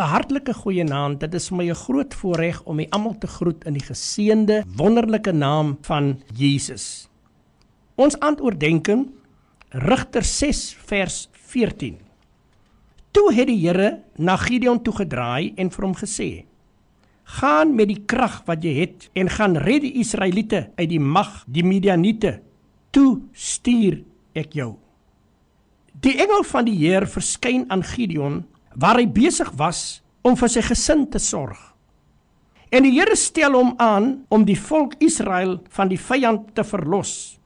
'n Hartlike goeienaand. Dit is vir my 'n groot voorreg om u almal te groet in die geseënde, wonderlike naam van Jesus. Ons aandoordenking Rigter 6 vers 14. Toe het die Here na Gideon toe gedraai en vir hom gesê: "Gaan met die krag wat jy het en gaan red die Israeliete uit die mag die Midianiete. Toe stuur ek jou." Die engel van die Heer verskyn aan Gideon waar hy besig was om vir sy gesin te sorg. En die Here stel hom aan om die volk Israel van die vyand te verlos.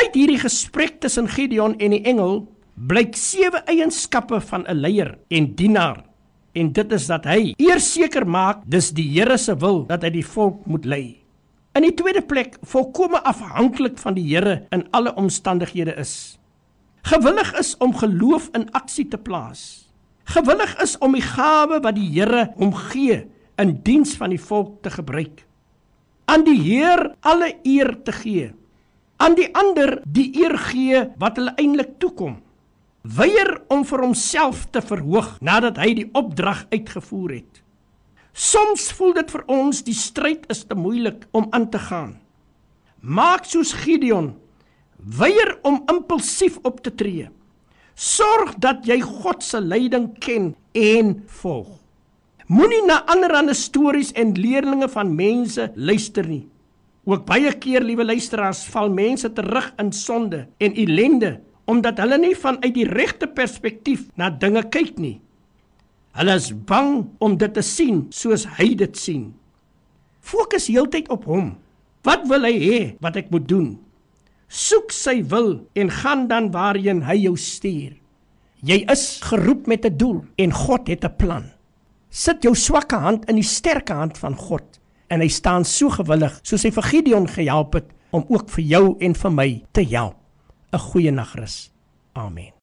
Uit hierdie gesprek tussen Gideon en die engel blyk sewe eienskappe van 'n leier en dienaar. En dit is dat hy eers seker maak dis die Here se wil dat hy die volk moet lei. In die tweede plek volkome afhanklik van die Here in alle omstandighede is. Gewillig is om geloof in aksie te plaas gewillig is om die gawe wat die Here hom gee in diens van die volk te gebruik. Aan die Heer alle eer te gee. Aan die ander die eer gee wat hulle eintlik toekom. Weier om vir homself te verhoog nadat hy die opdrag uitgevoer het. Soms voel dit vir ons die stryd is te moeilik om aan te gaan. Maak soos Gideon, weier om impulsief op te tree. Sorg dat jy God se leiding ken en volg. Moenie na allerlei stories en leerlinge van mense luister nie. Ook baie keer, liewe luisteraars, val mense terug in sonde en ellende omdat hulle nie vanuit die regte perspektief na dinge kyk nie. Hulle is bang om dit te sien soos hy dit sien. Fokus heeltyd op hom. Wat wil hy hê wat ek moet doen? Soek sy wil en gaan dan waarheen hy jou stuur. Jy is geroep met 'n doel en God het 'n plan. Sit jou swakke hand in die sterke hand van God en hy staan so gewillig soos hy vir Gideon gehelp het om ook vir jou en vir my te help. 'n Goeie nagrus. Amen.